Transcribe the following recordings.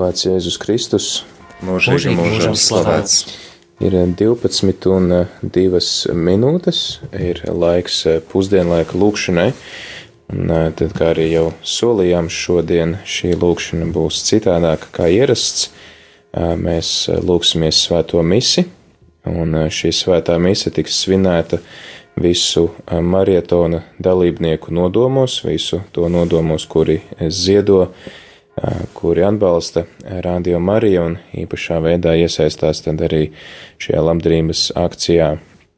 Slavēts Jēzus Kristus. Mūžīgi mūžam slavēts. Ir 12 un 2 minūtes, ir laiks pusdienlaika lūkšanai. Un tad, kā arī jau solījām, šodien šī lūkšana būs citādāka kā ierasts. Mēs lūksimies svēto misi, un šī svētā mise tiks svinēta visu marietona dalībnieku nodomos, visu to nodomos, kuri ziedo kuri atbalsta Radio Mariju un īpašā veidā iesaistās tad arī šajā labdarības akcijā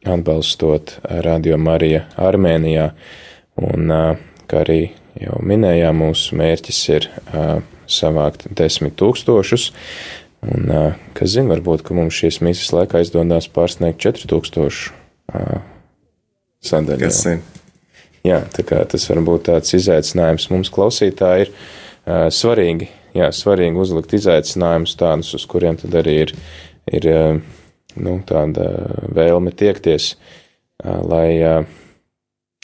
atbalstot Radio Marija Armēnijā. Un, kā arī jau minējām, mūsu mērķis ir savākt desmit tūkstošus. Un, kas zina, varbūt, ka mums šīs misijas laikā izdodas pārsniegt 4000 sadaļu. Kas zina? Jā, tā kā tas var būt tāds izaicinājums mums klausītāji ir svarīgi, jā, svarīgi uzlikt izaicinājumus tādus, uz kuriem tad arī ir, ir nu, tāda vēlme tiekties, lai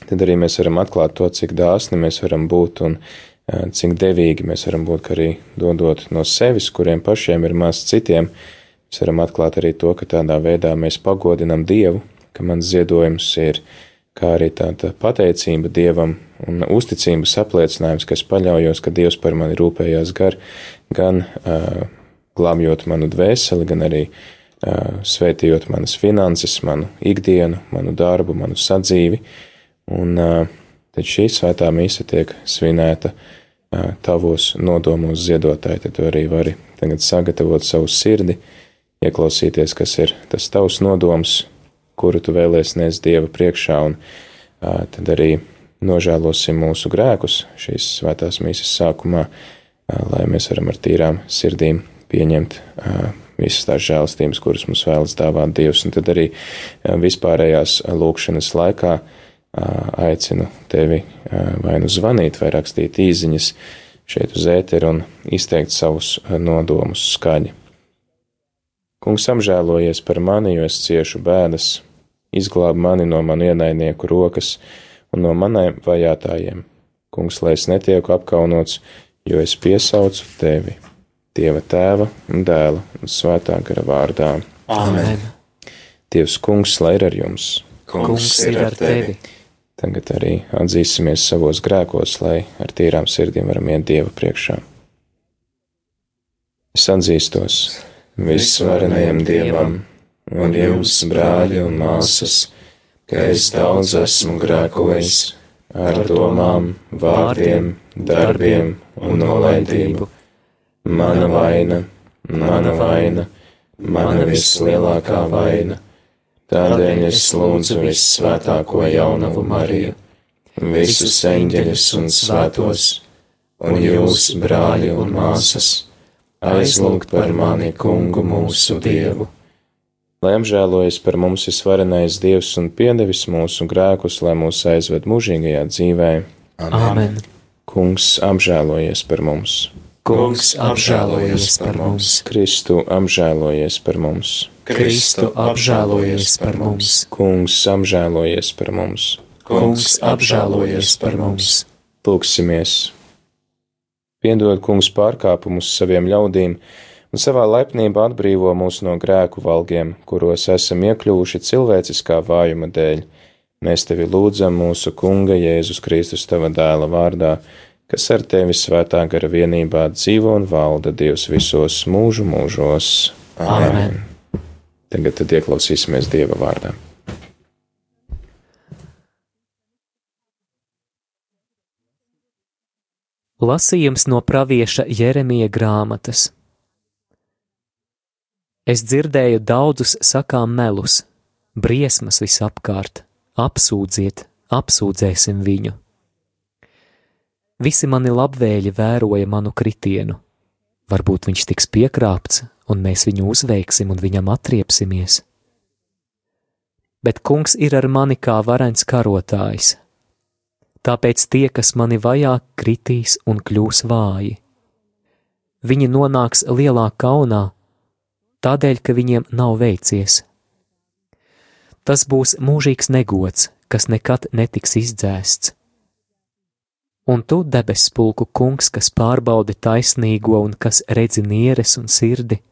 tad arī mēs varam atklāt to, cik dāsni mēs varam būt un cik devīgi mēs varam būt, arī dodot no sevis, kuriem pašiem ir maz citiem. Mēs varam atklāt arī to, ka tādā veidā mēs pagodinam Dievu, ka mans ziedojums ir kā arī tāda pateicība Dievam un uzticības apliecinājums, ka es paļaujos, ka Dievs par mani rūpējās gar, gan uh, glābjot manu dvēseli, gan arī uh, svētījot manas finanses, manu ikdienu, manu darbu, manu sadzīvi. Un uh, tad šī svētā mīsa tiek svinēta uh, tavos nodomos ziedotāji, tad tu arī vari tagad sagatavot savu sirdi, ieklausīties, kas ir tas tavs nodoms, kuru tu vēlēsies nest Dieva priekšā, un uh, tad arī nožēlosim mūsu grēkus šīs svētās mīsas sākumā, lai mēs varam ar tīrām sirdīm pieņemt visas tās žēlastības, kuras mums vēlas dāvāt Dievs. Un tad arī vispārējās lūkšanas laikā aicinu tevi vai nu zvanīt, vai rakstīt īziņas šeit uz ēteru un izteikt savus nodomus skaļi. Kungs apžēlojies par mani, jo es ciešu bēdas, izglāb mani no manu ienaidnieku rokas, un no maniem vajātājiem. Kungs, lai es netieku apkaunots, jo es piesaucu tevi, Dieva tēva un dēla un svētā gara vārdā. Āmen! Dievs, kungs, lai ir ar jums! Kungs ir ar tevi! Tagad arī atzīsimies savos grēkos, lai ar tīrām sirdīm varam iet Dieva priekšā. Es atzīstos visvarenajam Dievam un jums, brāļi un māsas! ka es daudz esmu grēkojis ar domām, vārdiem, darbiem un nolaidību. Mana vaina, mana vaina, mana vislielākā vaina. Tādēļ es lūdzu vissvētāko jaunavu Mariju, visus eņģeļus un svētos, un jūs, brāļi un māsas, aizlūgt par mani kungu mūsu Dievu lai apžēlojas par mums visvarenais Dievs un piedevis mūsu grēkus, lai mūs aizved mūžīgajā dzīvē. Āmen! Kungs apžēlojies par mums! Kungs apžēlojies par mums! Kristu apžēlojies par mums! Kristu apžēlojies par mums! Kungs apžēlojies par mums! Kungs apžēlojies par mums! Lūksimies! Piedod, kungs, pārkāpumus saviem ļaudīm! Un savā laipnībā atbrīvo mūs no grēku valgiem, kuros esam iekļuvuši cilvēciskā vājuma dēļ. Mēs tevi lūdzam mūsu Kunga Jēzus Kristus tava dēla vārdā, kas ar tevi svētā gara vienībā dzīvo un valda Dievs visos mūžu mūžos. Āmen! Tagad tad ieklausīsimies Dieva vārdā. Lasījums no pravieša Jeremija grāmatas. Es dzirdēju daudzus sakām melus, briesmas visapkārt, apsūdziet, apsūdzēsim viņu. Visi mani labvēļi vēroja manu kritienu. Varbūt viņš tiks piekrāpts, un mēs viņu uzveiksim un viņam atriepsimies. Bet kungs ir ar mani kā varens karotājs. Tāpēc tie, kas mani vajā, kritīs un kļūs vāji. Viņi nonāks lielā kaunā, tādēļ, ka viņiem nav veicies. Tas būs mūžīgs negods, kas nekad netiks izdzēsts. Un tu, debes pulku kungs, kas pārbaudi taisnīgo un kas redzi nieres un sirdi,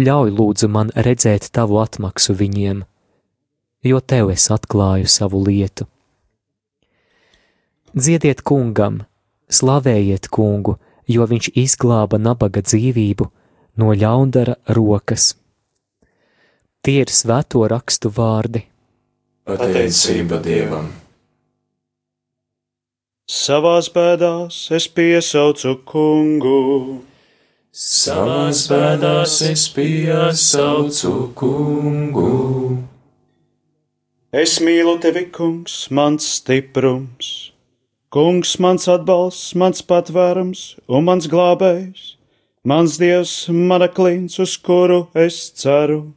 ļauj lūdzu man redzēt tavu atmaksu viņiem, jo tev es atklāju savu lietu. Dziediet kungam, slavējiet kungu, jo viņš izglāba nabaga dzīvību no ļaundara rokas. Tie ir svēto rakstu vārdi. Pateicība Dievam! Savās bēdās es piesaucu kungu. Savās bēdās es piesaucu kungu. Es mīlu tevi, kungs, mans stiprums. Kungs, mans atbalsts, mans patvērums un mans glābējs. Mans dievs, mana klints, uz kuru es ceru.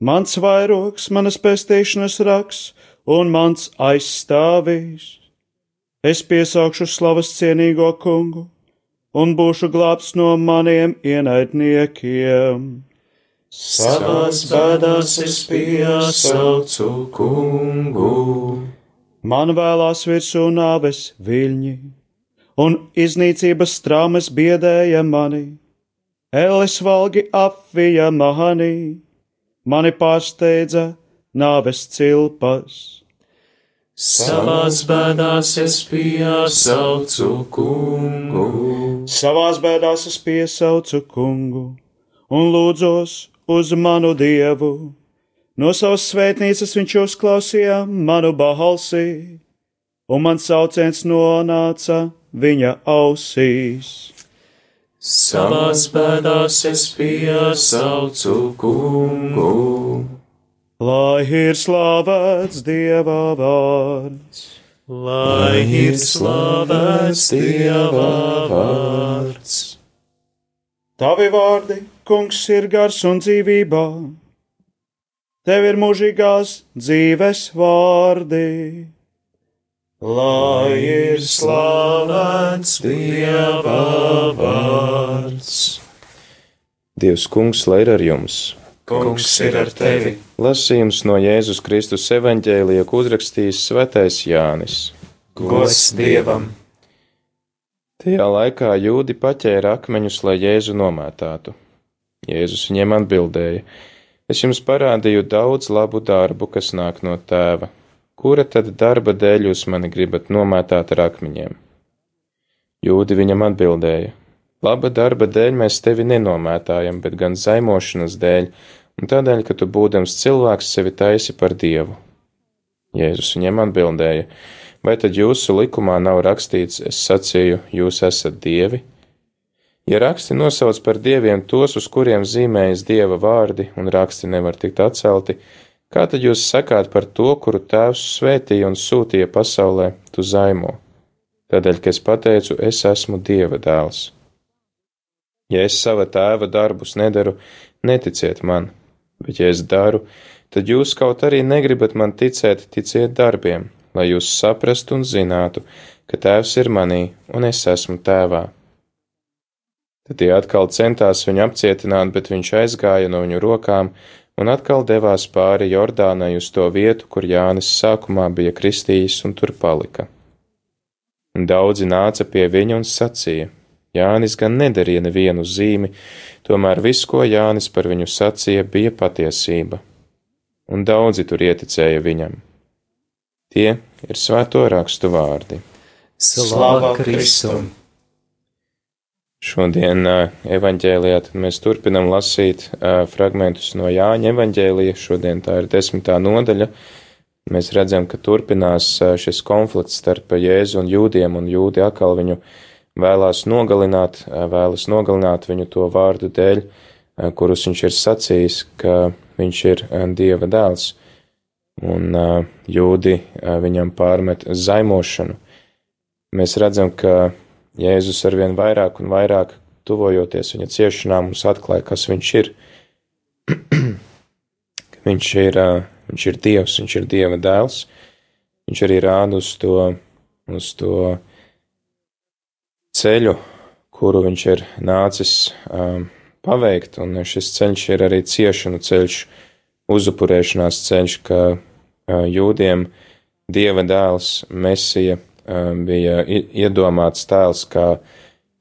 Mans vairogs, manas pestīšanas raks un mans aizstāvīs. Es piesaukšu slavas cienīgo kungu un būšu glābts no maniem ienaidniekiem. Savās bēdās es piesaucu kungu. Man vēlās virsū nāves viļņi, un iznīcības traumas biedēja mani. Ēles valgi apvija mani, mani pārsteidza nāves cilpas. Savās bēdās es piesaucu kungu. Savās bēdās es piesaucu kungu un lūdzos uz manu dievu. No savas svētnīcas viņš uzklausīja manu balsi, un man sauciens nonāca viņa ausīs. Savās bēdās es piesaucu kungu. Lai ir slavēts Dieva vārds, lai ir slavēts Dieva vārds. Tavi vārdi, kungs, ir gars un dzīvībā. Tev ir mūžīgās dzīves vārdi. Lai ir slavēts Dieva vārds. Dievs, kungs, lai ir ar jums! Kungs ir ar tevi. Lasījums no Jēzus Kristus evaņģēlija, ko uzrakstījis Svētais Jānis. Gods Dievam! Tajā laikā jūdi paķēra akmeņus, lai Jēzu nomētātu. Jēzus viņiem atbildēja: Es jums parādīju daudz labu darbu, kas nāk no tēva. Kura tad darba dēļ jūs mani gribat nomētāt ar akmeņiem? Jūdi viņam atbildēja: Laba darba dēļ mēs tevi nenomētājam, bet gan zaimošanas dēļ, un tādēļ, ka tu būdams cilvēks sevi taisi par dievu. Jēzus viņiem atbildēja: Vai tad jūsu likumā nav rakstīts, es sacīju, jūs esat dievi? Ja raksti nosauc par dieviem tos, uz kuriem zīmējas dieva vārdi, un raksti nevar tikt atcelti, kā tad jūs sakāt par to, kuru tēvs svētīja un sūtīja pasaulē, tu zaimo? Tādēļ, ka es pateicu, es esmu dieva dēls. Ja es sava tēva darbus nedaru, neticiet man, bet ja es daru, tad jūs kaut arī negribat man ticēt, ticiet darbiem, lai jūs saprastu un zinātu, ka tēvs ir manī un es esmu tēvā. Tad tie atkal centās viņu apcietināt, bet viņš aizgāja no viņu rokām un atkal devās pāri Jordānai uz to vietu, kur Jānis sākumā bija kristījis un tur palika. Un daudzi nāca pie viņa un sacīja: Jānis gan nedarīja nevienu zīmi, tomēr viss, ko Jānis par viņu sacīja, bija patiesība, un daudzi tur ieticēja viņam. Tie ir svēto rakstu vārdi. Slava Kristum! Šodien evanģēlijā mēs turpinam lasīt fragmentus no Jāņa evanģēlija. Šodien tā ir desmitā nodaļa. Mēs redzam, ka turpinās šis konflikts starp Jēzu un jūdiem, un jūdi atkal viņu vēlās nogalināt, vēlas nogalināt viņu to vārdu dēļ, kurus viņš ir sacījis, ka viņš ir Dieva dēls. Un jūdi viņam pārmet zaimošanu. Mēs redzam, ka Jēzus arvien vairāk un vairāk tuvojoties viņa ciešanām mums atklāja, kas viņš ir. viņš ir, viņš ir Dievs, viņš ir Dieva dēls. Viņš arī rāda uz to, uz to ceļu, kuru viņš ir nācis um, paveikt, un šis ceļš ir arī ciešanu ceļš, uzupurēšanās ceļš, ka uh, jūdiem Dieva dēls, Mesija, bija iedomāts tēls kā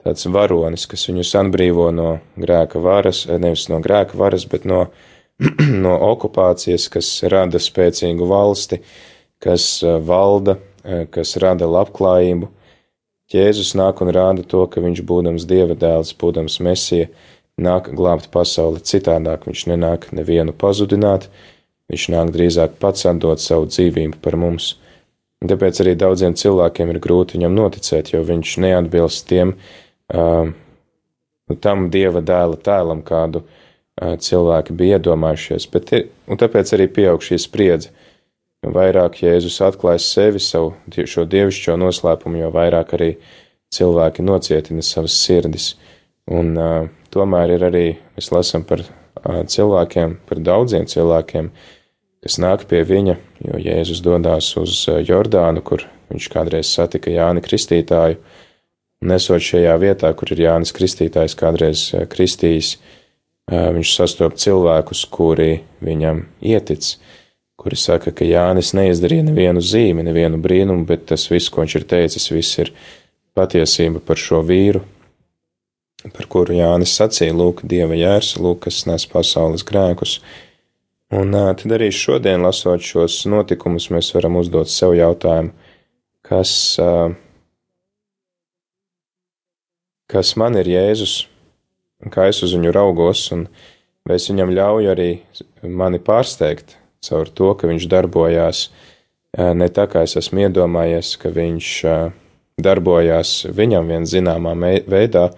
tāds varonis, kas viņus atbrīvo no grēka varas, nevis no grēka varas, bet no, no okupācijas, kas rada spēcīgu valsti, kas valda, kas rada labklājību. Jēzus nāk un rāda to, ka viņš, būdams dieva dēls, būdams mesija, nāk glābt pasauli citādāk. Viņš nenāk nevienu pazudināt, viņš nāk drīzāk pats atdot savu dzīvību par mums. Un tāpēc arī daudziem cilvēkiem ir grūti viņam noticēt, jo viņš neatbilst tiem, uh, tam dieva dēla tēlam, kādu uh, cilvēki bija iedomājušies. Bet, un tāpēc arī pieaug šī spriedze. Jo vairāk Jēzus atklājas sevi, savu šo dievišķo noslēpumu, jo vairāk arī cilvēki nocietina savas sirdis. Un uh, tomēr ir arī, mēs lasām par uh, cilvēkiem, par daudziem cilvēkiem, kas nāk pie viņa, jo Jēzus dodas uz Jordānu, kur viņš kādreiz satika Jāni Kristītāju, nesot šajā vietā, kur ir Jānis Kristītājs kādreiz kristījis, viņš sastop cilvēkus, kuri viņam ietic kuri saka, ka Jānis neizdarīja nevienu zīmi, nevienu brīnumu, bet tas viss, ko viņš ir teicis, viss ir patiesība par šo vīru, par kuru Jānis sacīja, lūk, Dieva jērs, lūk, kas nes pasaules grēkus. Un tad arī šodien, lasot šos notikumus, mēs varam uzdot sev jautājumu, kas, kas man ir Jēzus, kā es uz viņu raugos, un vai es viņam ļauju arī mani pārsteigt, caur to, ka viņš darbojās ne tā, kā es esmu iedomājies, ka viņš darbojās viņam vien zināmā veidā,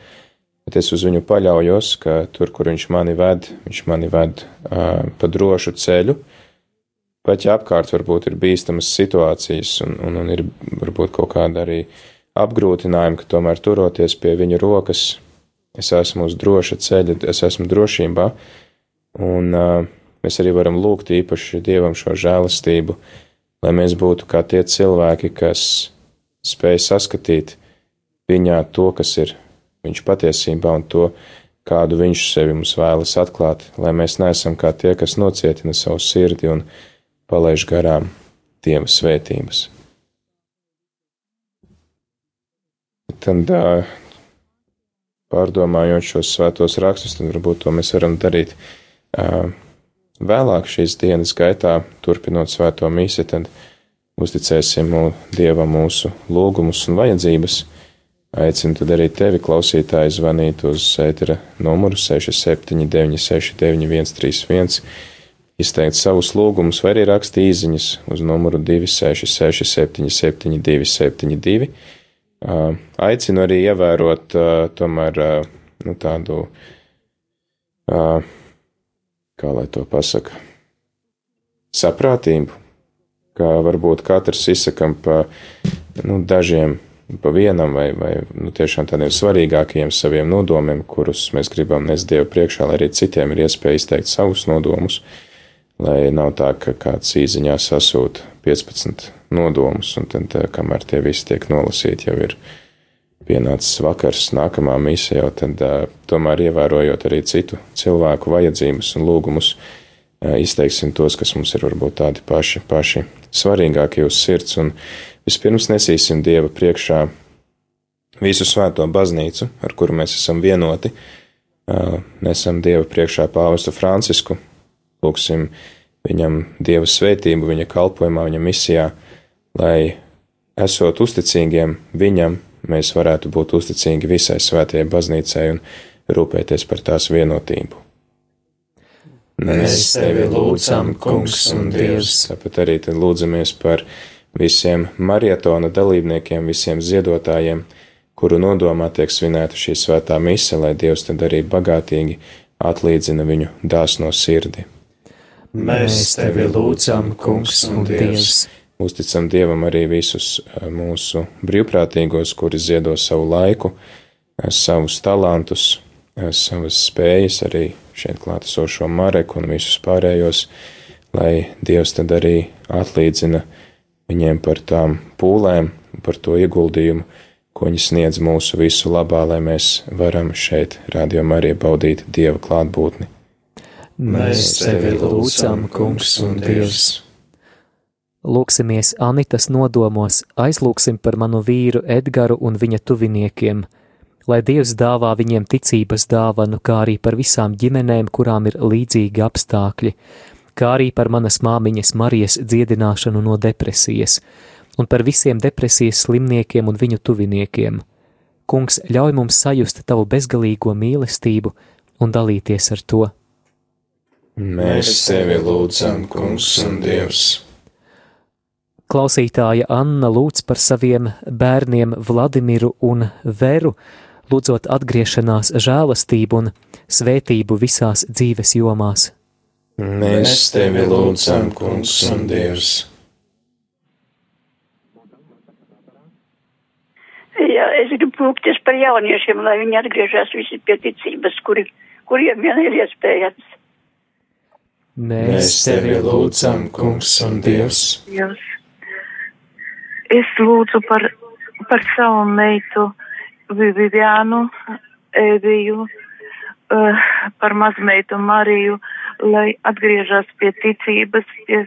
bet es uz viņu paļaujos, ka tur, kur viņš mani ved, viņš mani ved pa drošu ceļu. Pat ja apkārt varbūt ir bīstamas situācijas un, un, un ir varbūt kaut kāda arī apgrūtinājuma, ka tomēr turoties pie viņa rokas, es esmu uz droša ceļa, es esmu drošībā. Un uh, Mēs arī varam lūgt īpaši Dievam šo žēlastību, lai mēs būtu kā tie cilvēki, kas spēj saskatīt viņā to, kas ir viņš patiesībā un to, kādu viņš sevi mums vēlas atklāt, lai mēs neesam kā tie, kas nocietina savu sirdi un palaiž garām Dieva svētības. Tad, pārdomājot šos svētos rakstus, tad varbūt to mēs varam darīt Vēlāk šīs dienas gaitā, turpinot svēto misi, tad uzticēsim Dievam mūsu lūgumus un vajadzības. Aicinu tad arī tevi, klausītāji, zvanīt uz ētera numuru 679691 131, izteikt savus lūgumus vai arī rakstīt īsiņas uz numuru 266 772 72. Aicinu arī ievērot tomēr nu, tādu kā lai to pasaka, saprātību, kā varbūt katrs izsakam pa nu, dažiem, pa vienam vai, vai nu, tiešām tādiem svarīgākajiem saviem nodomiem, kurus mēs gribam nest Dievu priekšā, lai arī citiem ir iespēja izteikt savus nodomus, lai nav tā, ka kāds īziņā sasūta 15 nodomus, un tad, kamēr tie visi tiek nolasīti, jau ir pienācis vakars, nākamā mise jau tad, tomēr ievērojot arī citu cilvēku vajadzības un lūgumus, izteiksim tos, kas mums ir varbūt tādi paši, paši svarīgākie uz sirds, un vispirms nesīsim Dieva priekšā visu svēto baznīcu, ar kuru mēs esam vienoti, nesam Dieva priekšā pāvestu Francisku, lūksim viņam Dieva svētību, viņa kalpojumā, viņa misijā, lai esot uzticīgiem viņam, mēs varētu būt uzticīgi visai svētajai baznīcai un rūpēties par tās vienotību. Mēs tevi lūdzam, Kungs un Dievs. Tāpat arī lūdzamies par visiem marietona dalībniekiem, visiem ziedotājiem, kuru nodomā tiek svinēta šī svētā mise, lai Dievs tad arī bagātīgi atlīdzina viņu dāsno sirdi. Mēs tevi lūdzam, Kungs un Dievs. Uzticam Dievam arī visus eh, mūsu brīvprātīgos, kuri ziedo savu laiku, eh, savus talantus, eh, savas spējas, arī šeit klātesošo Mareku un visus pārējos, lai Dievs tad arī atlīdzina viņiem par tām pūlēm, par to ieguldījumu, ko viņi sniedz mūsu visu labā, lai mēs varam šeit rādījumā arī baudīt Dieva klātbūtni. Mēs tevi lūdzam, Kungs un Dievs! Lūksimies Anitas nodomos, aizlūksim par manu vīru Edgaru un viņa tuviniekiem, lai Dievs dāvā viņiem ticības dāvanu, kā arī par visām ģimenēm, kurām ir līdzīgi apstākļi, kā arī par manas māmiņas Marijas dziedināšanu no depresijas, un par visiem depresijas slimniekiem un viņu tuviniekiem. Kungs, ļauj mums sajust tavu bezgalīgo mīlestību un dalīties ar to. Mēs tevi lūdzam, Kungs un Dievs! Klausītāja Anna lūdz par saviem bērniem Vladimiru un Veru, lūdzot atgriešanās žēlastību un svētību visās dzīves jomās. Mēs tevi lūdzam, Kungs un Dievs! Jā, es gribu lūgties par jauniešiem, lai viņi atgriežas visi pie ticības, kuri, kuriem vien ir iespējams. Mēs tevi lūdzam, Kungs un Dievs! Jūs. Es lūdzu par, par savu meitu Vivianu, Eviju, uh, par mazmeitu Mariju, lai atgriežas pie ticības, pie,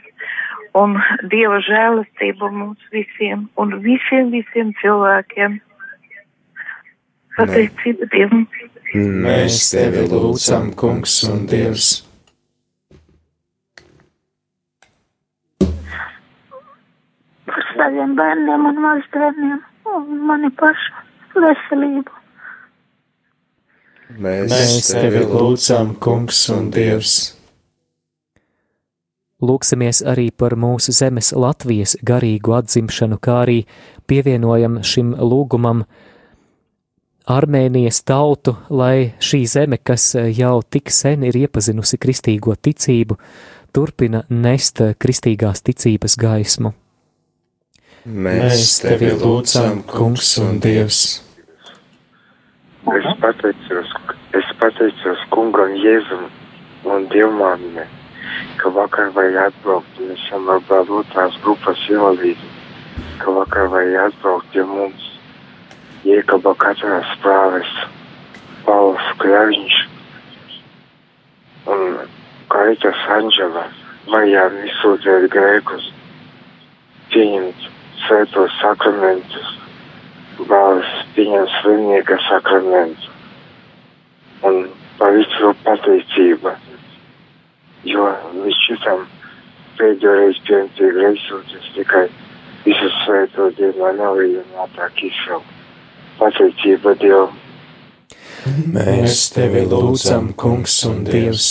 un Dieva žēlastību mums visiem un visiem, visiem cilvēkiem. Pateicība Dievam. Mēs tevi lūdzam, Kungs un Dievs! Par saviem bērniem un mazbērniem un mani pašu veselību. Mēs tevi lūdzam, Kungs un Dievs! Lūksimies arī par mūsu zemes Latvijas garīgu atzimšanu, kā arī pievienojam šim lūgumam Armēnijas tautu, lai šī zeme, kas jau tik sen ir iepazinusi kristīgo ticību, turpina nest kristīgās ticības gaismu. Mēs tevi lūdzam, Kungs un Dievs! Es pateicos, es pateicos kungam Jēzum un Dievmāmne, ka vakar vajag atbraukt, mēs esam ar vēl otrās grupas invalīdi, ka vakar vajag atbraukt pie mums. Iekaba katrā sprāves, Pauls Kļaviņš un Kaitas Anģela vajag izsūdzēt grēkus, pieņemt svētos sakramentus, bāzes pieņem slimnieka sakramentu un par visu pateicību, jo līdz šitam pēdējo reizi pieņemtie greizsūdzes tikai visu svēto dienu nav ienātāk izšaukt. Pateicība Dievam! Mēs tevi lūdzam, Kungs un Dievs!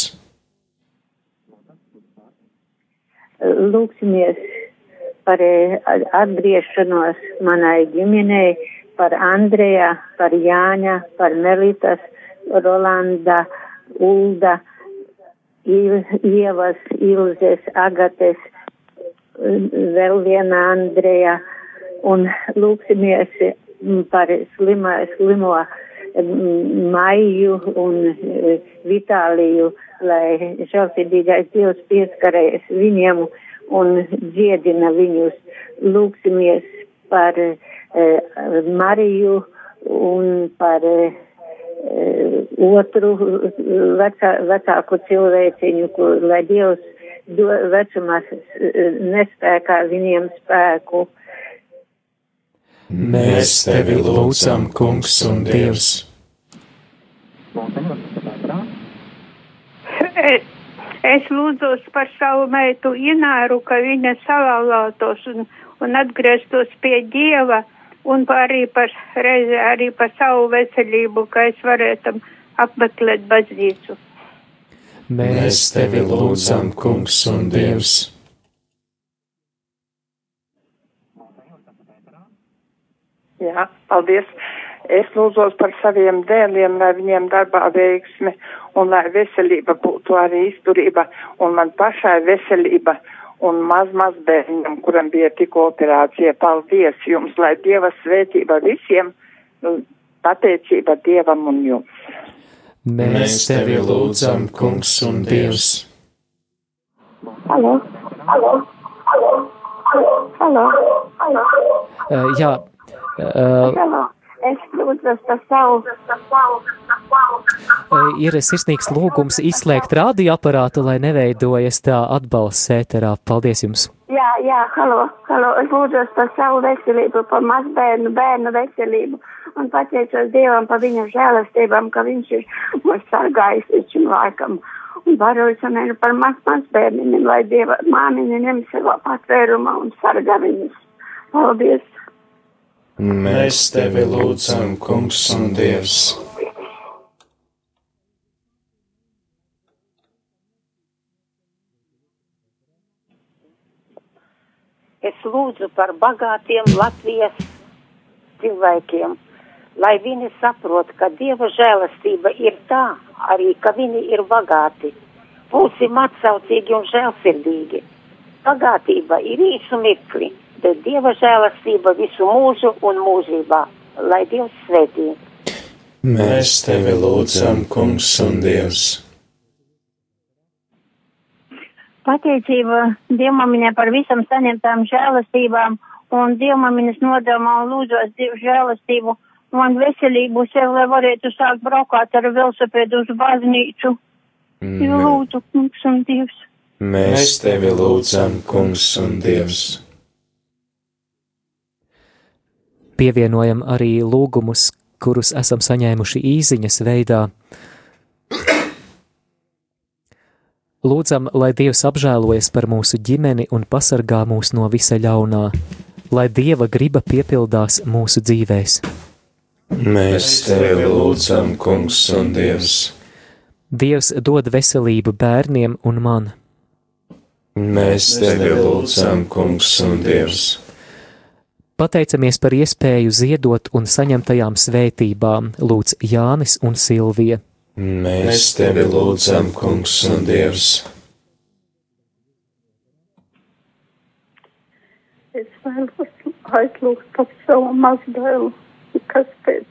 Lūksimies par eh, atgriešanos manai ģimenei, par Andrejā, par Jāņa, par Melitas, Rolanda, Ulda, Ievas, Ilzes, Agates, vēl viena Andreja, un lūksimies par slimā, slimo Maiju un Vitāliju, lai žēlsirdīgais Dievs pieskarēs viņiem un dziedina viņus. Lūksimies par e, Mariju un par e, otru vecā, vecāku cilvēciņu, kur, lai Dievs do, vecumā nespēkā viņiem spēku. Mēs tevi lūdzam, Kungs un Dievs! Es lūdzos par savu meitu Ināru, ka viņa salālātos un, un atgrieztos pie Dieva, un arī par reizi arī par savu veselību, ka es varētu apmeklēt baznīcu. Mēs tevi lūdzam, Kungs un Dievs! Jā, paldies! Es lūdzos par saviem dēliem, lai viņiem darbā veiksmi un lai veselība būtu arī izturība un man pašai veselība un maz maz bērnam, kuram bija tikko operācija. Paldies jums, lai Dieva svētība visiem, nu, pateicība Dievam un jums. Mēs tevi lūdzam, Kungs un Dievs! Halo, halo, halo, halo, halo. Uh, jā, uh, Halo. Es lūdzos par savu. Ir sirsnīgs lūgums izslēgt radioaparātu, lai neveidojas tā atbalsts ēterā. Paldies jums! Jā, jā, halo, halo, es lūdzos par savu veselību, par mazbērnu, bērnu veselību un pateicos Dievam par viņa žēlastībām, ka viņš ir mūs sargājis līdz šim laikam. Un varošanai par maz, maz bērniņiem, lai Dieva māmiņa ņem savā patvērumā un sargā viņus. Paldies! Mēs tevi lūdzam, kungs un dievs. Es lūdzu par bagātiem Latvijas cilvēkiem, lai viņi saprot, ka Dieva žēlastība ir tā, arī ka viņi ir bagāti. Būsim atsaucīgi un žēlsirdīgi. Bagātība ir īsu mirkli, bet Dieva žēlastība visu mūžu un mūžībā, lai Dievs svētī. Mēs tevi lūdzam, kungs un dievs. Pateicība Dievmamiņai par visam saņemtām žēlastībām un Dievmamiņas nodomā un lūdzos Dievu žēlastību un veselību sev, lai varētu sākt braukāt ar velosipēdu uz baznīcu. Mm. Lūdzu, kungs un Dievs. Mēs tevi lūdzam, kungs un Dievs. Pievienojam arī lūgumus, kurus esam saņēmuši īziņas veidā. Lūdzam, lai Dievs apžēlojas par mūsu ģimeni un pasargā mūs no visa ļaunā, lai Dieva griba piepildās mūsu dzīvēs. Mēs tevi lūdzam, kungs un Dievs. Dievs dod veselību bērniem un man. Mēs tevi lūdzam, kungs un Dievs. Pateicamies par iespēju ziedot un saņemtajām svētībām, lūdz Jānis un Silvija. Mēs tevi lūdzam, kungs un Dievs. Es vēlos aizlūgt par savu mazdēlu, kas pēc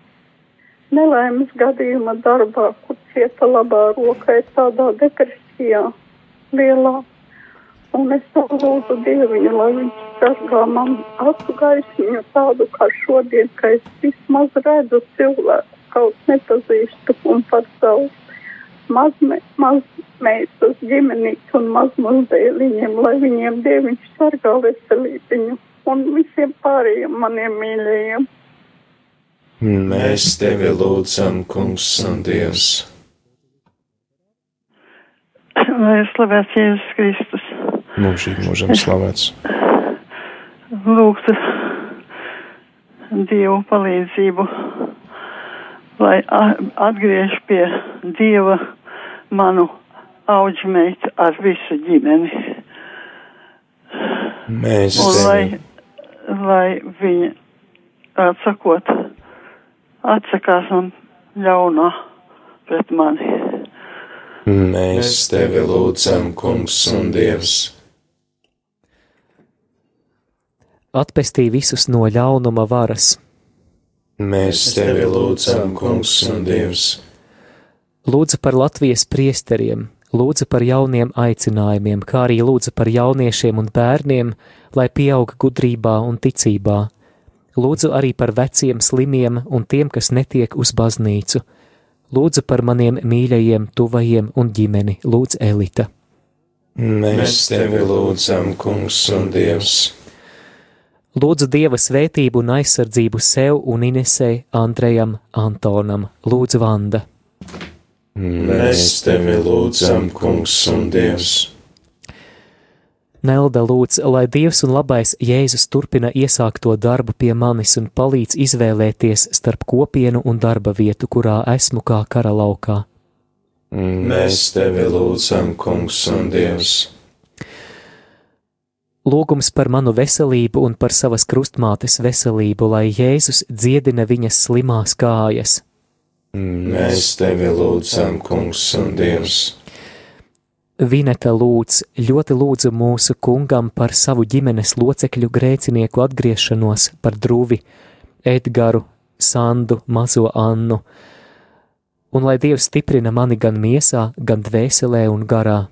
nelaimes gadījuma darbā, kur cieta labā roka, ir tādā depresijā lielā. Un es lūdzu Dieviņu, lai viņš sargā man acu gaismiņu tādu kā šodien, ka es vismaz redzu cilvēku kaut nepazīstu un par savu mazme, mazmeitas ģimenīti un mazmazdēliņiem, lai viņiem Dieviņš sargā veselībiņu un visiem pārējiem maniem mīļajiem. Mēs tevi lūdzam, kungs un Dievs. Lai slavēts Jēzus Kristus. Mūžīgi mūžam slavēts. Lūgtu Dievu palīdzību, lai atgriež pie Dieva manu auģmeitu ar visu ģimeni. Mēs Un lai, lai viņa, atsakot, atsakās no ļaunā pret mani. Mēs tevi lūdzam, kungs un Dievs. Atpestī visus no ļaunuma varas. Mēs tevi lūdzam, kungs un Dievs. Lūdzu par Latvijas priesteriem, lūdzu par jauniem aicinājumiem, kā arī lūdzu par jauniešiem un bērniem, lai pieaug gudrībā un ticībā. Lūdzu arī par veciem, slimiem un tiem, kas netiek uz baznīcu. Lūdzu par maniem mīļajiem, tuvajiem un ģimeni, lūdzu Elita. Mēs tevi lūdzam, kungs un Dievs. Lūdzu Dieva svētību un aizsardzību sev un Inesei, Andrejam, Antonam, lūdzu Vanda. Mēs tevi lūdzam, kungs un Dievs. Nelda lūdz, lai Dievs un labais Jēzus turpina iesākto darbu pie manis un palīdz izvēlēties starp kopienu un darba vietu, kurā esmu kā kara laukā. Mēs tevi lūdzam, kungs un Dievs. Lūgums par manu veselību un par savas krustmātes veselību, lai Jēzus dziedina viņas slimās kājas. Mēs tevi lūdzam, kungs un Dievs. Vineta lūdz, ļoti lūdzu mūsu kungam par savu ģimenes locekļu grēcinieku atgriešanos, par drūvi, Edgaru, Sandu, mazo Annu, un lai Dievs stiprina mani gan miesā, gan dvēselē un garā.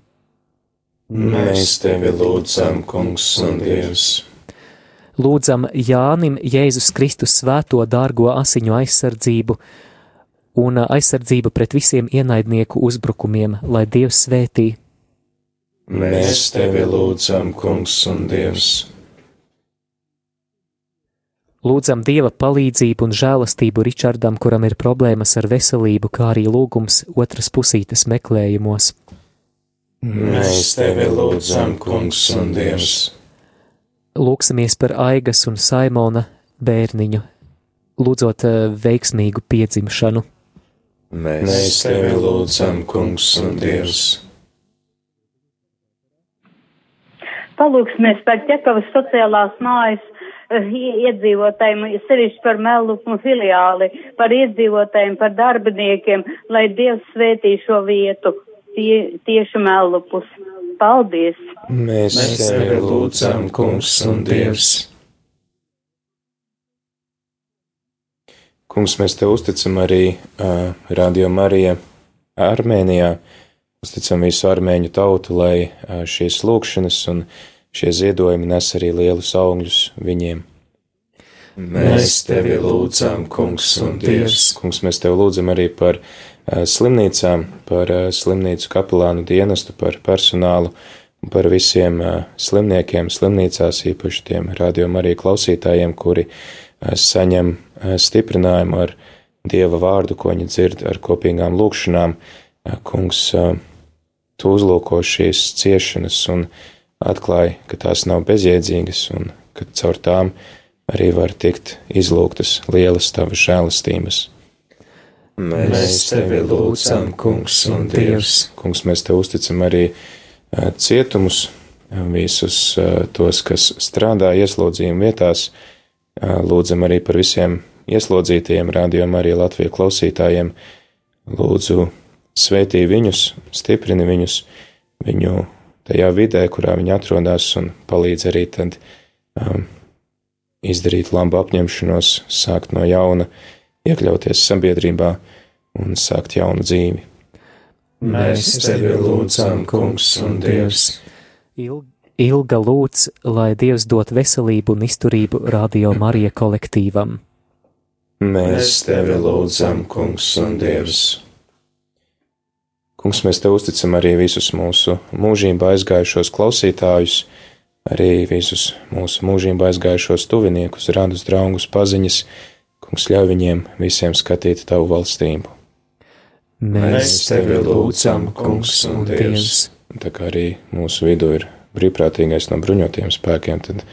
Mēs tevi lūdzam, kungs un Dievs. Lūdzam Jānim Jēzus Kristus svēto dārgo asiņu aizsardzību un aizsardzību pret visiem ienaidnieku uzbrukumiem, lai Dievs svētī. Mēs tevi lūdzam, Kungs un Dievs. Lūdzam Dieva palīdzību un žēlastību Ričardam, kuram ir problēmas ar veselību, kā arī lūgums otras pusītes meklējumos. Mēs tevi lūdzam, Kungs un Dievs. Lūksimies par Aigas un Saimona bērniņu, lūdzot eh, veiksmīgu piedzimšanu. Mēs tevi lūdzam, Kungs un Dievs. Palūksimies par ķekavas sociālās mājas eh, iedzīvotājiem, sevišķi par Melupu filiāli, par iedzīvotājiem, par darbiniekiem, lai Dievs svētī šo vietu, tie, tieši Melupus. Paldies! Mēs, Mēs tevi lūdzam, Kungs un Dievs. Kungs, mēs te uzticam arī uh, Radio Marija Armēnijā, uzticam visu armēņu tautu, lai uh, šīs lūkšanas un šie ziedojumi nes arī lielus augļus viņiem. Mēs tevi lūdzam, Kungs un Dievs. Kungs, mēs tevi lūdzam arī par uh, slimnīcām, par uh, slimnīcu kapelānu dienestu, par personālu par visiem uh, slimniekiem slimnīcās, īpaši tiem rādījuma arī klausītājiem, kuri saņem stiprinājumu ar Dieva vārdu, ko viņi dzird ar kopīgām lūkšanām. Kungs, tu uzlūko šīs ciešanas un atklāja, ka tās nav bezjēdzīgas un ka caur tām arī var tikt izlūgtas lielas tavas žēlastības. Mēs tevi lūdzam, Kungs un Dievs. Kungs, mēs te uzticam arī uh, cietumus, uh, visus uh, tos, kas strādā ieslodzījuma vietās. Lūdzam arī par visiem ieslodzītajiem, rādījumā arī Latviju klausītājiem. Lūdzu, svētī viņus, stiprini viņus viņu tajā vidē, kurā viņi atrodas, un palīdz arī tad um, izdarīt labu apņemšanos, sākt no jauna, iekļauties sabiedrībā un sākt jaunu dzīvi. Mēs tevi lūdzam, Kungs un Dievs. Ilga lūdz, lai Dievs dot veselību un izturību radio Marija kolektīvam. Mēs tevi lūdzam, Kungs un Dievs. Kungs, mēs te uzticam arī visus mūsu mūžībā aizgājušos klausītājus, arī visus mūsu mūžībā aizgājušos tuviniekus, radus draugus, paziņas. Kungs, ļauj viņiem visiem skatīt tavu valstību. Mēs tevi lūdzam, Kungs un Dievs. Tā kā arī mūsu vidū ir brīvprātīgais no bruņotiem spēkiem, tad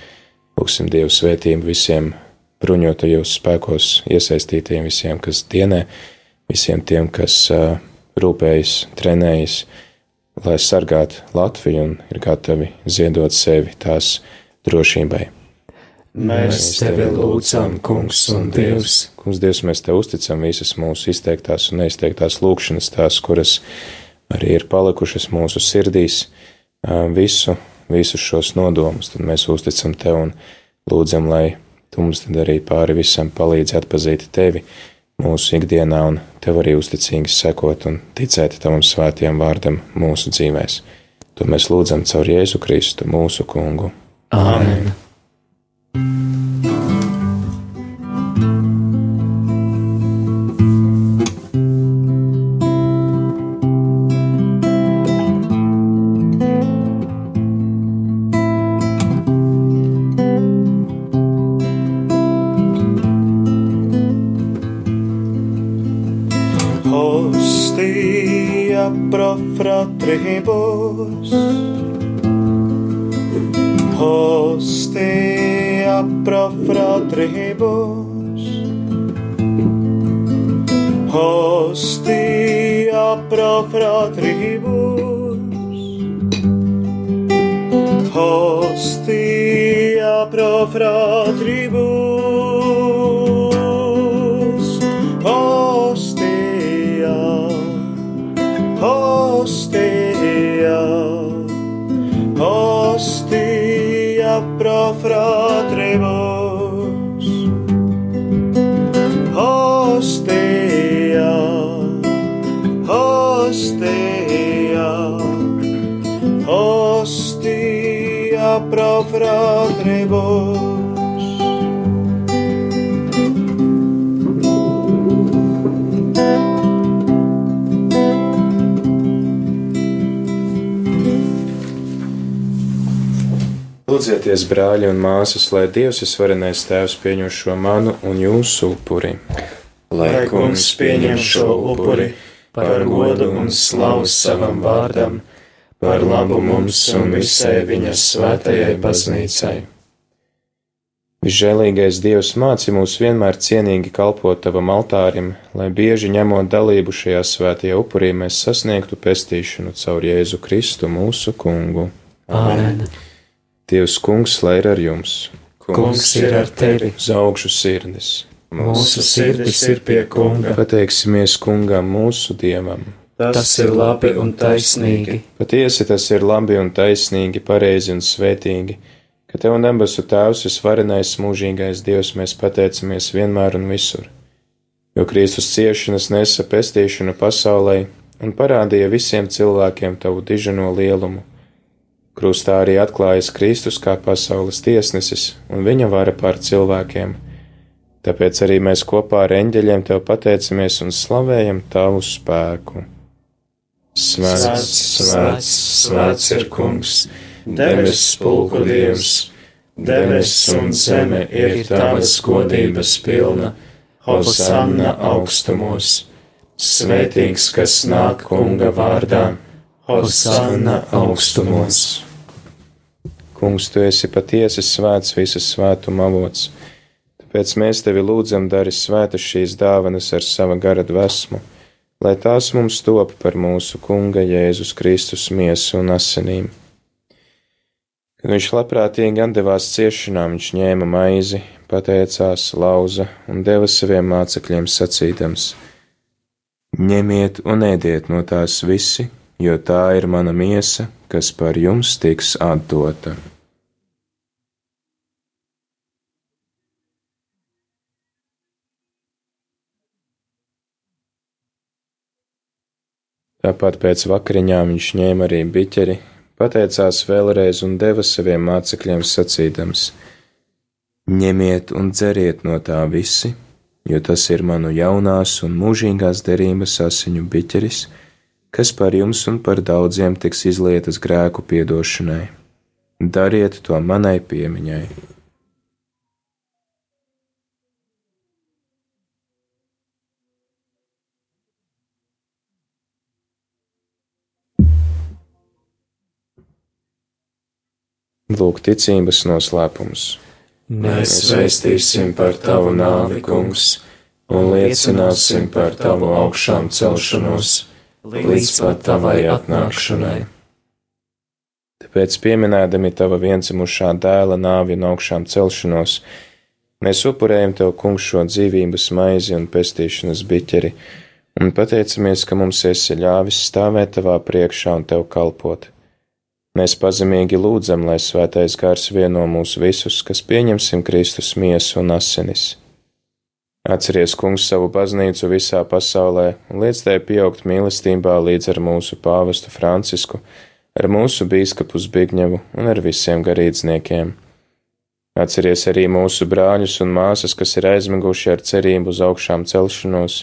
lūgsim Dievu svētību visiem bruņotajos spēkos iesaistītiem, visiem, kas dienē, visiem tiem, kas uh, rūpējas, trenējas, lai sargātu Latviju un ir gatavi ziedot sevi tās drošībai. Mēs tevi lūdzam, Kungs un Dievs. Kungs, Dievs, mēs te uzticam visas mūsu izteiktās un neizteiktās lūkšanas, tās, kuras arī ir palikušas mūsu sirdīs, visu, visus šos nodomus, tad mēs uzticam Tev un lūdzam, lai Tu mums tad arī pāri visam palīdzi atpazīt Tevi mūsu ikdienā un Tev arī uzticīgi sekot un ticēt Tavam svētajam vārdam mūsu dzīvēs. To mēs lūdzam caur Jēzu Kristu, mūsu kungu. Āmen! Thank you. πρόθρεβος Ωστεία, ωστεία, ωστεία προφρόθρεβος Lūdzieties, brāļi un māsas, lai Dievs visvarenais Tēvs pieņem šo manu un jūsu upuri. Lai kungs pieņem šo upuri par godu un slavu savam vārdam, par labu mums un visai viņas svētajai baznīcai. Visžēlīgais Dievs māci mūs vienmēr cienīgi kalpot tavam altārim, lai bieži ņemot dalību šajā svētajā upurī mēs sasniegtu pestīšanu caur Jēzu Kristu mūsu kungu. Āmen. Dievs kungs, lai ir ar jums! Kungs ir ar tevi! Uz augšu sirdis! Mūsu sirdis ir pie kunga. Pateiksimies kungam mūsu dievam! Tas ir labi un taisnīgi. Patiesi tas ir labi un taisnīgi, pareizi un svētīgi, ka Tev un debesu Tēvs visvarenais mūžīgais Dievs mēs pateicamies vienmēr un visur. Jo Kristus ciešanas nesa pestīšanu pasaulē un parādīja visiem cilvēkiem Tavu dižano lielumu. Krustā arī atklājas Kristus kā pasaules tiesnesis un viņa vara pār cilvēkiem. Tāpēc arī mēs kopā ar eņģeļiem Tev pateicamies un slavējam Tavu spēku. Svēts, svēts, svēts ir kungs, debesis pulku dievs, debesis un zeme ir tavas godības pilna, Hosanna augstumos, svētīgs, kas nāk kunga vārdā, Hosanna augstumos. Kungs, tu esi patiesi svēts visas svētuma avots, tāpēc mēs tevi lūdzam, dari svētas šīs dāvanas ar sava gara dvēsmu lai tās mums top par mūsu Kunga Jēzus Kristus miesu un asinīm. Kad viņš labprātīgi atdevās ciešanām, viņš ņēma maizi, pateicās, lauza un deva saviem mācekļiem sacīdams: Ņemiet un ēdiet no tās visi, jo tā ir mana miesa, kas par jums tiks atdota. Tāpat pēc vakariņām viņš ņēma arī biķeri, pateicās vēlreiz un deva saviem mācekļiem sacīdams: Ņemiet un dzeriet no tā visi, jo tas ir manu jaunās un mūžīgās derības asiņu biķeris, kas par jums un par daudziem tiks izlietas grēku piedošanai. Dariet to manai piemiņai. Lūk, ticības noslēpums. Mēs vēstīsim par tavu nāvi, kungs, un liecināsim par tavu augšām celšanos līdz pat tavai atnākšanai. Tāpēc, pieminēdami tava vienzimušā dēla nāvi un augšām celšanos, mēs upurējam tev, kungs, šo dzīvības maizi un pestīšanas biķeri, un pateicamies, ka mums esi ļāvis stāvēt tavā priekšā un tev kalpot. Mēs pazemīgi lūdzam, lai svētais gars vieno mūs visus, kas pieņemsim Kristus miesu un asinis. Atceries, kungs, savu baznīcu visā pasaulē un liec tai pieaugt mīlestībā līdz ar mūsu pāvestu Francisku, ar mūsu bīskapu Zbigņevu un ar visiem garīdzniekiem. Atceries arī mūsu brāļus un māsas, kas ir aizmiguši ar cerību uz augšām celšanos,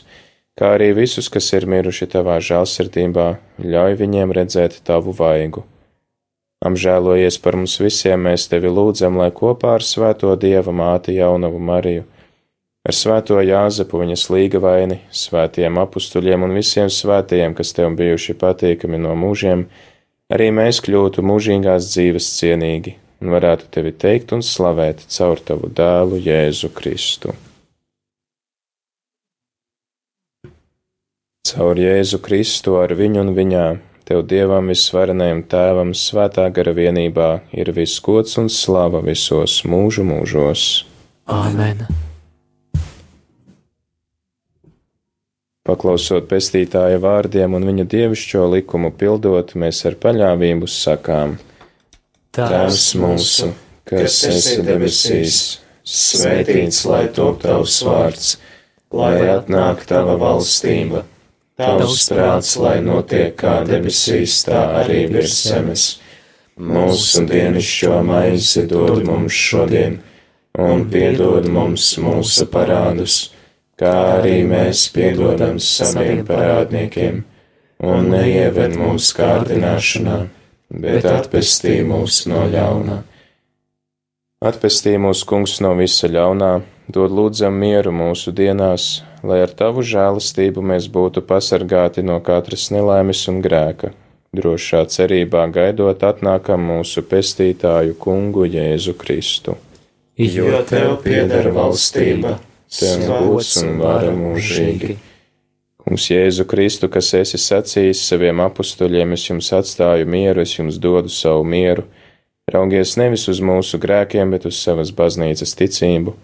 kā arī visus, kas ir miruši tavā žēlsirdībā, ļauj viņiem redzēt tavu vaigu. Apžēlojies par mums visiem, mēs tevi lūdzam, lai kopā ar Svēto Dieva māti jaunavu Mariju, ar Svēto Jāzepu viņas līgavaini, svētiem apustuļiem un visiem svētajiem, kas tev bijuši patīkami no mūžiem, arī mēs kļūtu mūžīgās dzīves cienīgi un varētu tevi teikt un slavēt caur tavu dēlu Jēzu Kristu. Caur Jēzu Kristu ar viņu un viņā Tev Dievam visvarenajam Tēvam svētā gara vienībā ir viss gods un slava visos mūžu mūžos. Āmen! Paklausot pestītāja vārdiem un viņa dievišķo likumu pildot, mēs ar paļāvību sakām: Tēvs mūsu, kas esi debesīs, svētīts lai top tavs vārds, lai atnāk tava valstība Tavs prāts, lai notiek kā debesīs, tā arī virs zemes. Mūsu dienascho maizi dod mums šodien, un piedod mums mūsu parādus, kā arī mēs piedodam saviem parādniekiem, un neieved mūsu kārdināšanā, bet atpestī mūs no ļauna Atpestī mūsu kungs no visa ļaunā, dod lūdzam mieru mūsu dienās, lai ar tavu žēlastību mēs būtu pasargāti no katras nelaimes un grēka, drošā cerībā gaidot atnākam mūsu pestītāju kungu Jēzu Kristu. Jo tev pieder valstība, tev gods un vara mūžīgi. Kungs Jēzu Kristu, kas esi sacījis saviem apstuļiem, es jums atstāju mieru, es jums dodu savu mieru Raugies nevis uz mūsu grēkiem, bet uz savas baznīcas ticību,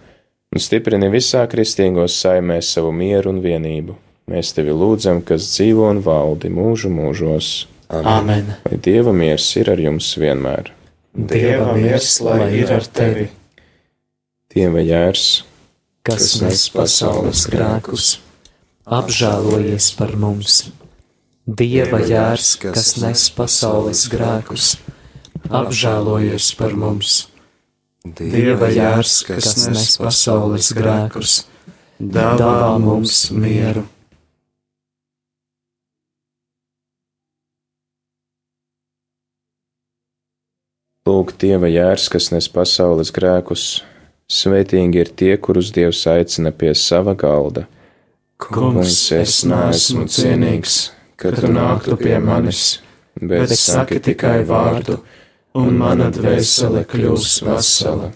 un stiprini visā kristīgos saimēs savu mieru un vienību. Mēs tevi lūdzam, kas dzīvo un valdi mūžu mūžos. Amen. Lai Dieva miers ir ar jums vienmēr. Dieva miers, lai ir ar tevi. Dieva jērs, kas nes pasaules grēkus, apžēlojies par mums. Dieva jērs, kas nes pasaules grēkus, apžēlojies par mums. Dieva jērs, kas nes pasaules grēkus, dāvā mums mieru. Lūk, Dieva jērs, kas nes pasaules grēkus, svētīgi ir tie, kurus Dievs aicina pie sava galda. Kungs, es neesmu cienīgs, ka tu nāktu pie manis, bet saki tikai vārdu un mana dvēsele kļūs vesela.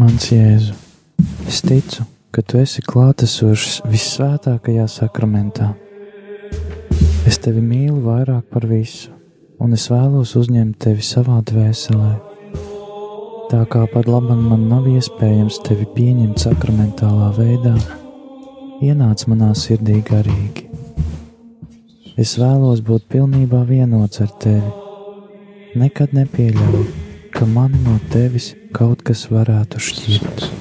Mans Jēzu, es ticu, ka tu esi klātesošs vissvētākajā sakramentā. Es tevi mīlu vairāk par visu, un es vēlos uzņemt tevi savā dvēselē. Tā kā par labu man nav iespējams tevi pieņemt sakramentālā veidā, ienāc manā sirdī garīgi. Es vēlos būt pilnībā vienots ar tevi. Nekad nepieļauju, ka man no tevis kaut kas varētu šķirt.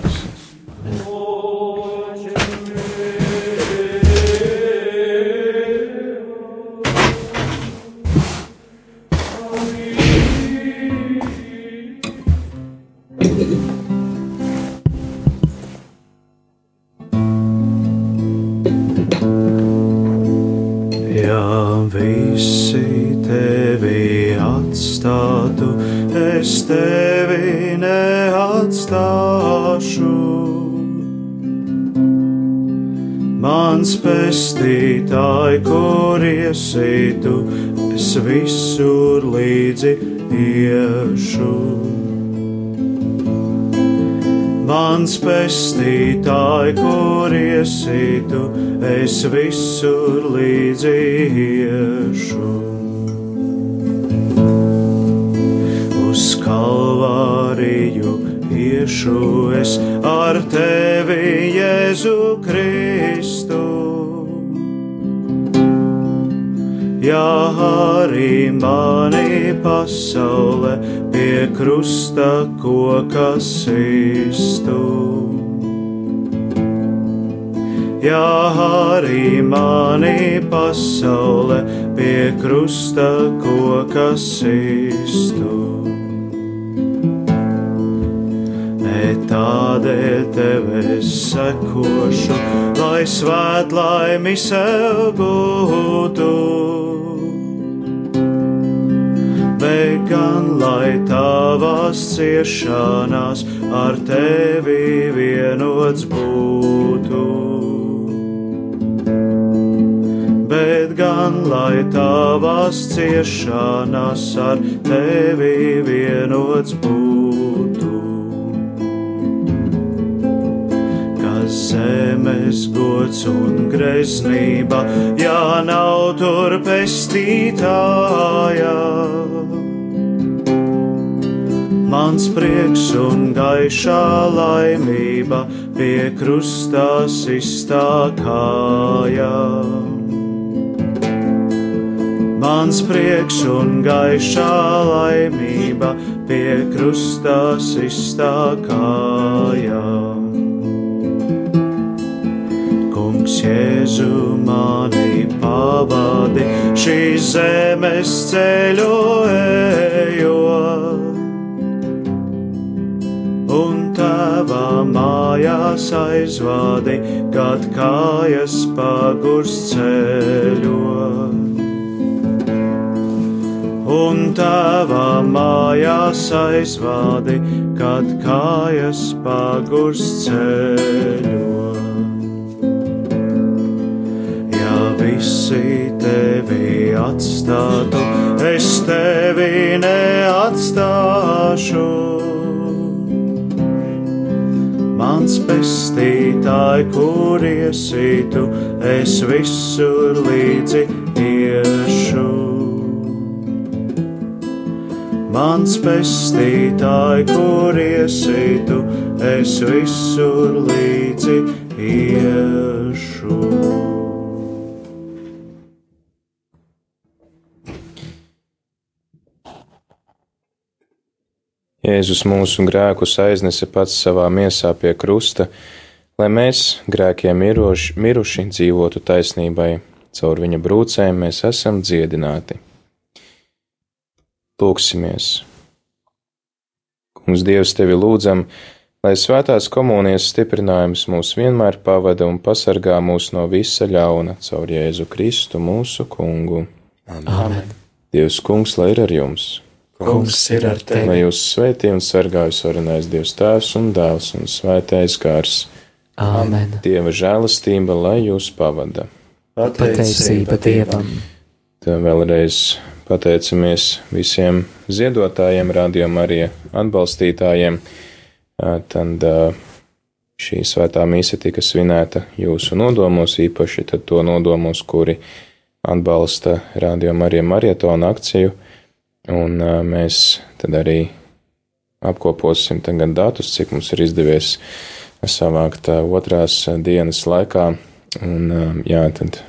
Es visur līdzi iešu. Mans pestītāji, kur iesītu, es visur līdzi iešu. Uz kalvāriju iešu es ar tevi, Jēzu Kristu. Ja arī mani pasaule pie krusta koka sistu. Ja arī mani pasaule pie krusta koka sistu. Ne tādēļ tev es sekošu, lai svētlaimi sev gūtu bet gan lai tavās ciešanās ar tevi vienots būtu. Bet gan lai tavās ciešanās ar tevi vienots būtu. Zemes gods un greznība, ja nav tur pestītājā mans prieks un gaišā laimība pie krustās izstākājā. Mans prieks un gaišā laimība pie krustās izstākājā. Kungs Jēzu mani pavadi šīs zemes ceļu ejot mājās aizvādi, kad kājas pagurs ceļot. Un tavā mājās aizvādi, kad kājas pagurs ceļot. Ja visi tevi atstātu, es tevi neatstāšu mans pestītāji, kur iesītu, es visur līdzi iešu. Mans pestītāji, kur iesītu, es visur līdzi iešu. Jēzus mūsu grēkus aiznesa pats savā miesā pie krusta, lai mēs, grēkiem miruši, miruši dzīvotu taisnībai, caur viņa brūcēm mēs esam dziedināti. Lūksimies! Kungs, Dievs, tevi lūdzam, lai svētās komunijas stiprinājums mūs vienmēr pavada un pasargā mūs no visa ļauna caur Jēzu Kristu mūsu kungu. Amen. Dievs, kungs, lai ir ar jums! Kungs ir ar tevi. Lai jūs svētī un sargājus varenais Dievs Tēvs un Dēls un Svētais Gars. Āmen. Dieva žēlastība, lai jūs pavada. Pateicība Dievam. Tā vēlreiz pateicamies visiem ziedotājiem, rādījumam arī atbalstītājiem. Tad šī svētā mīsa tika svinēta jūsu nodomos, īpaši tad to nodomos, kuri atbalsta rādījumam arī marietonu akciju. Un uh, mēs tad arī apkoposim tagad datus, cik mums ir izdevies savākt uh, otrās dienas laikā. Un, uh, jā, tad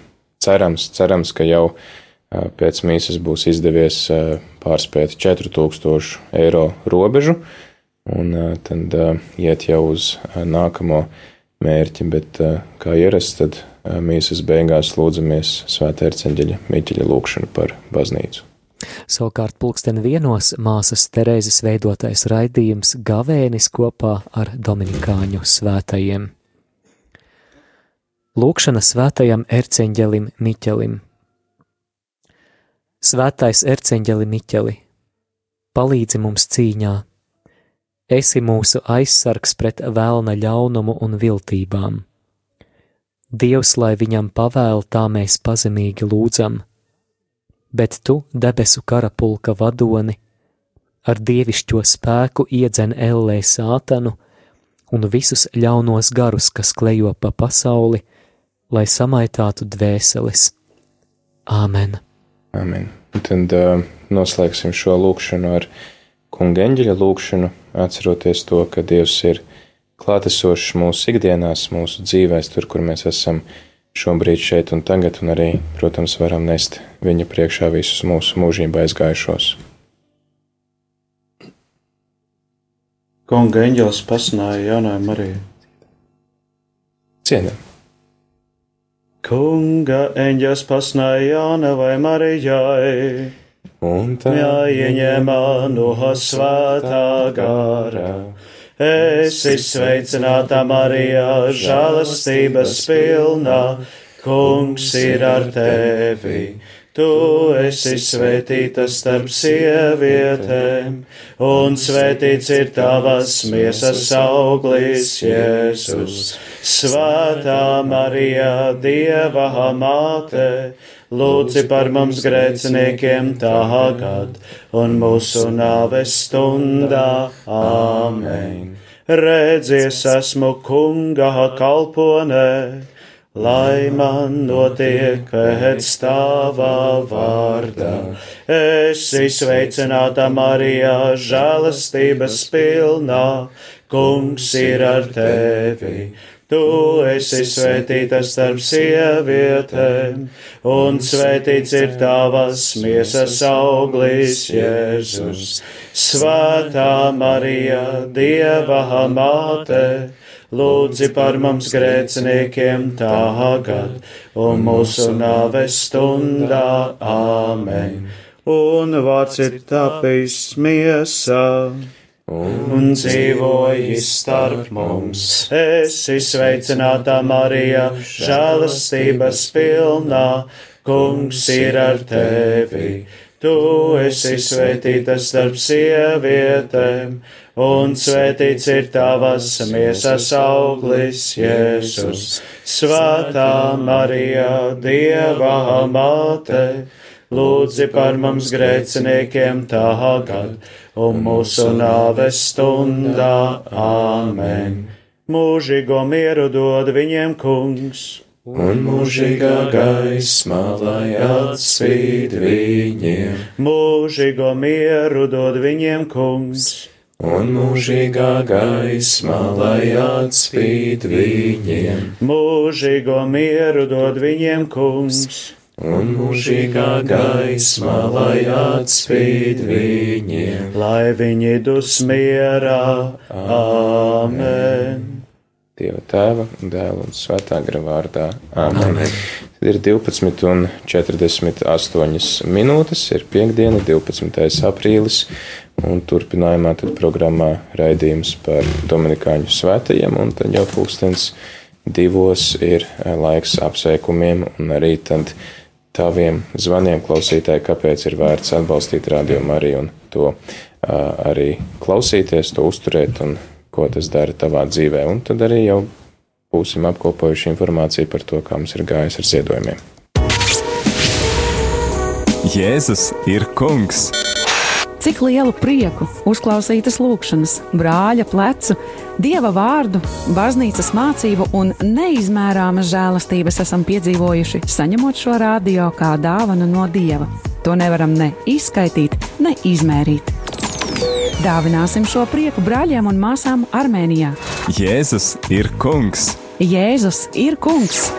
cerams, cerams, ka jau pēc mīsas būs izdevies pārspēt 4000 eiro robežu, un tad iet jau uz nākamo mērķi, bet kā ierasts, tad mīsas beigās lūdzamies Svētā Erceņģeļa Miķeļa lūkšanu par baznīcu. Savukārt pulksten vienos māsas Terēzes veidotais raidījums Gavēnis kopā ar Dominikāņu svētajiem. Lūkšana svētajam erceņģelim Miķelim. Svētais erceņģeli Miķeli, palīdzi mums cīņā, esi mūsu aizsargs pret vēlna ļaunumu un viltībām. Dievs, lai viņam pavēl, tā mēs pazemīgi lūdzam, bet tu, debesu karapulka vadoni, ar dievišķo spēku iedzen ellē sātanu un visus ļaunos garus, kas klejo pa pasauli, lai samaitātu dvēseles. Āmen! Amen. Tad uh, noslēgsim šo lūkšanu ar kunga eņģeļa lūkšanu, atceroties to, ka Dievs ir klātesošs mūsu ikdienās, mūsu dzīvēs, tur, kur mēs esam šobrīd šeit un tagad, un arī, protams, varam nest viņa priekšā visus mūsu mūžībā aizgājušos. Kunga eņģelis pasnāja Jānai Marijai. Cienam! Kunga eņģelis pasnāja Jānavai Marijai. Un tā jāieņemā no svētā gara. Esi sveicināta Marijā, žēlastības pilnā, kungs ir ar tevi. Tu esi svētīta starp sievietēm, un svētīts ir tavas miesas auglis, Jēzus. Svētā Marija, Dieva māte, lūdzi par mums grēciniekiem tagad un mūsu nāves stundā. Āmen. Redzies, esmu kunga kalponē lai man notiek pēc tava vārdā. Esi sveicināta Marijā, žēlastības pilnā, kungs ir ar tevi. Tu esi svētīta starp sievietēm, un svētīts ir tavas miesas auglis, Jēzus. Svētā Marija, Dieva māte! lūdzi par mums grēciniekiem tagad un mūsu nāves stundā. Āmen! Un vārds ir tapis miesā un dzīvoji starp mums. Esi sveicināta Marija, žēlastības pilnā, kungs ir ar tevi. Tu esi svētīta starp sievietēm, un svētīts ir tavas miesas auglis, Jēzus. Svētā Marija, Dieva māte, lūdzi par mums grēciniekiem tagad un mūsu nāves stundā. Āmen! Mūžīgo mieru dod viņiem kungs! un mūžīgā gaismā, lai atspīd viņiem. Mūžīgo mieru dod viņiem kungs, un mūžīgā gaismā, lai atspīd viņiem. Mūžīgo mieru dod viņiem kungs, un mūžīgā gaismā, lai atspīd viņiem. Lai viņi dusmierā, āmen. Dieva tēva, dēla un svētā gara vārdā. Āmen. Amen. Tad ir 12 un 48 minūtes, ir piekdiena, 12. aprīlis, un turpinājumā tad programmā raidījums par Dominikāņu svētajiem, un tad jau pulkstens divos ir laiks apsveikumiem, un arī tad taviem zvaniem klausītāji, kāpēc ir vērts atbalstīt radio Mariju un to arī klausīties, to uzturēt un ko tas dara tavā dzīvē, un tad arī jau būsim apkopojuši informāciju par to, kā mums ir gājis ar ziedojumiem. Jēzus ir kungs! Cik lielu prieku, uzklausītas lūkšanas, brāļa plecu, dieva vārdu, baznīcas mācību un neizmērāmas žēlastības esam piedzīvojuši, saņemot šo radio kā dāvanu no dieva. To nevaram ne izskaidrot, ne izmērīt. Dāvināsim šo prieku brāļiem un māsām Armēnijā. Jēzus ir kungs! Jēzus ir kungs!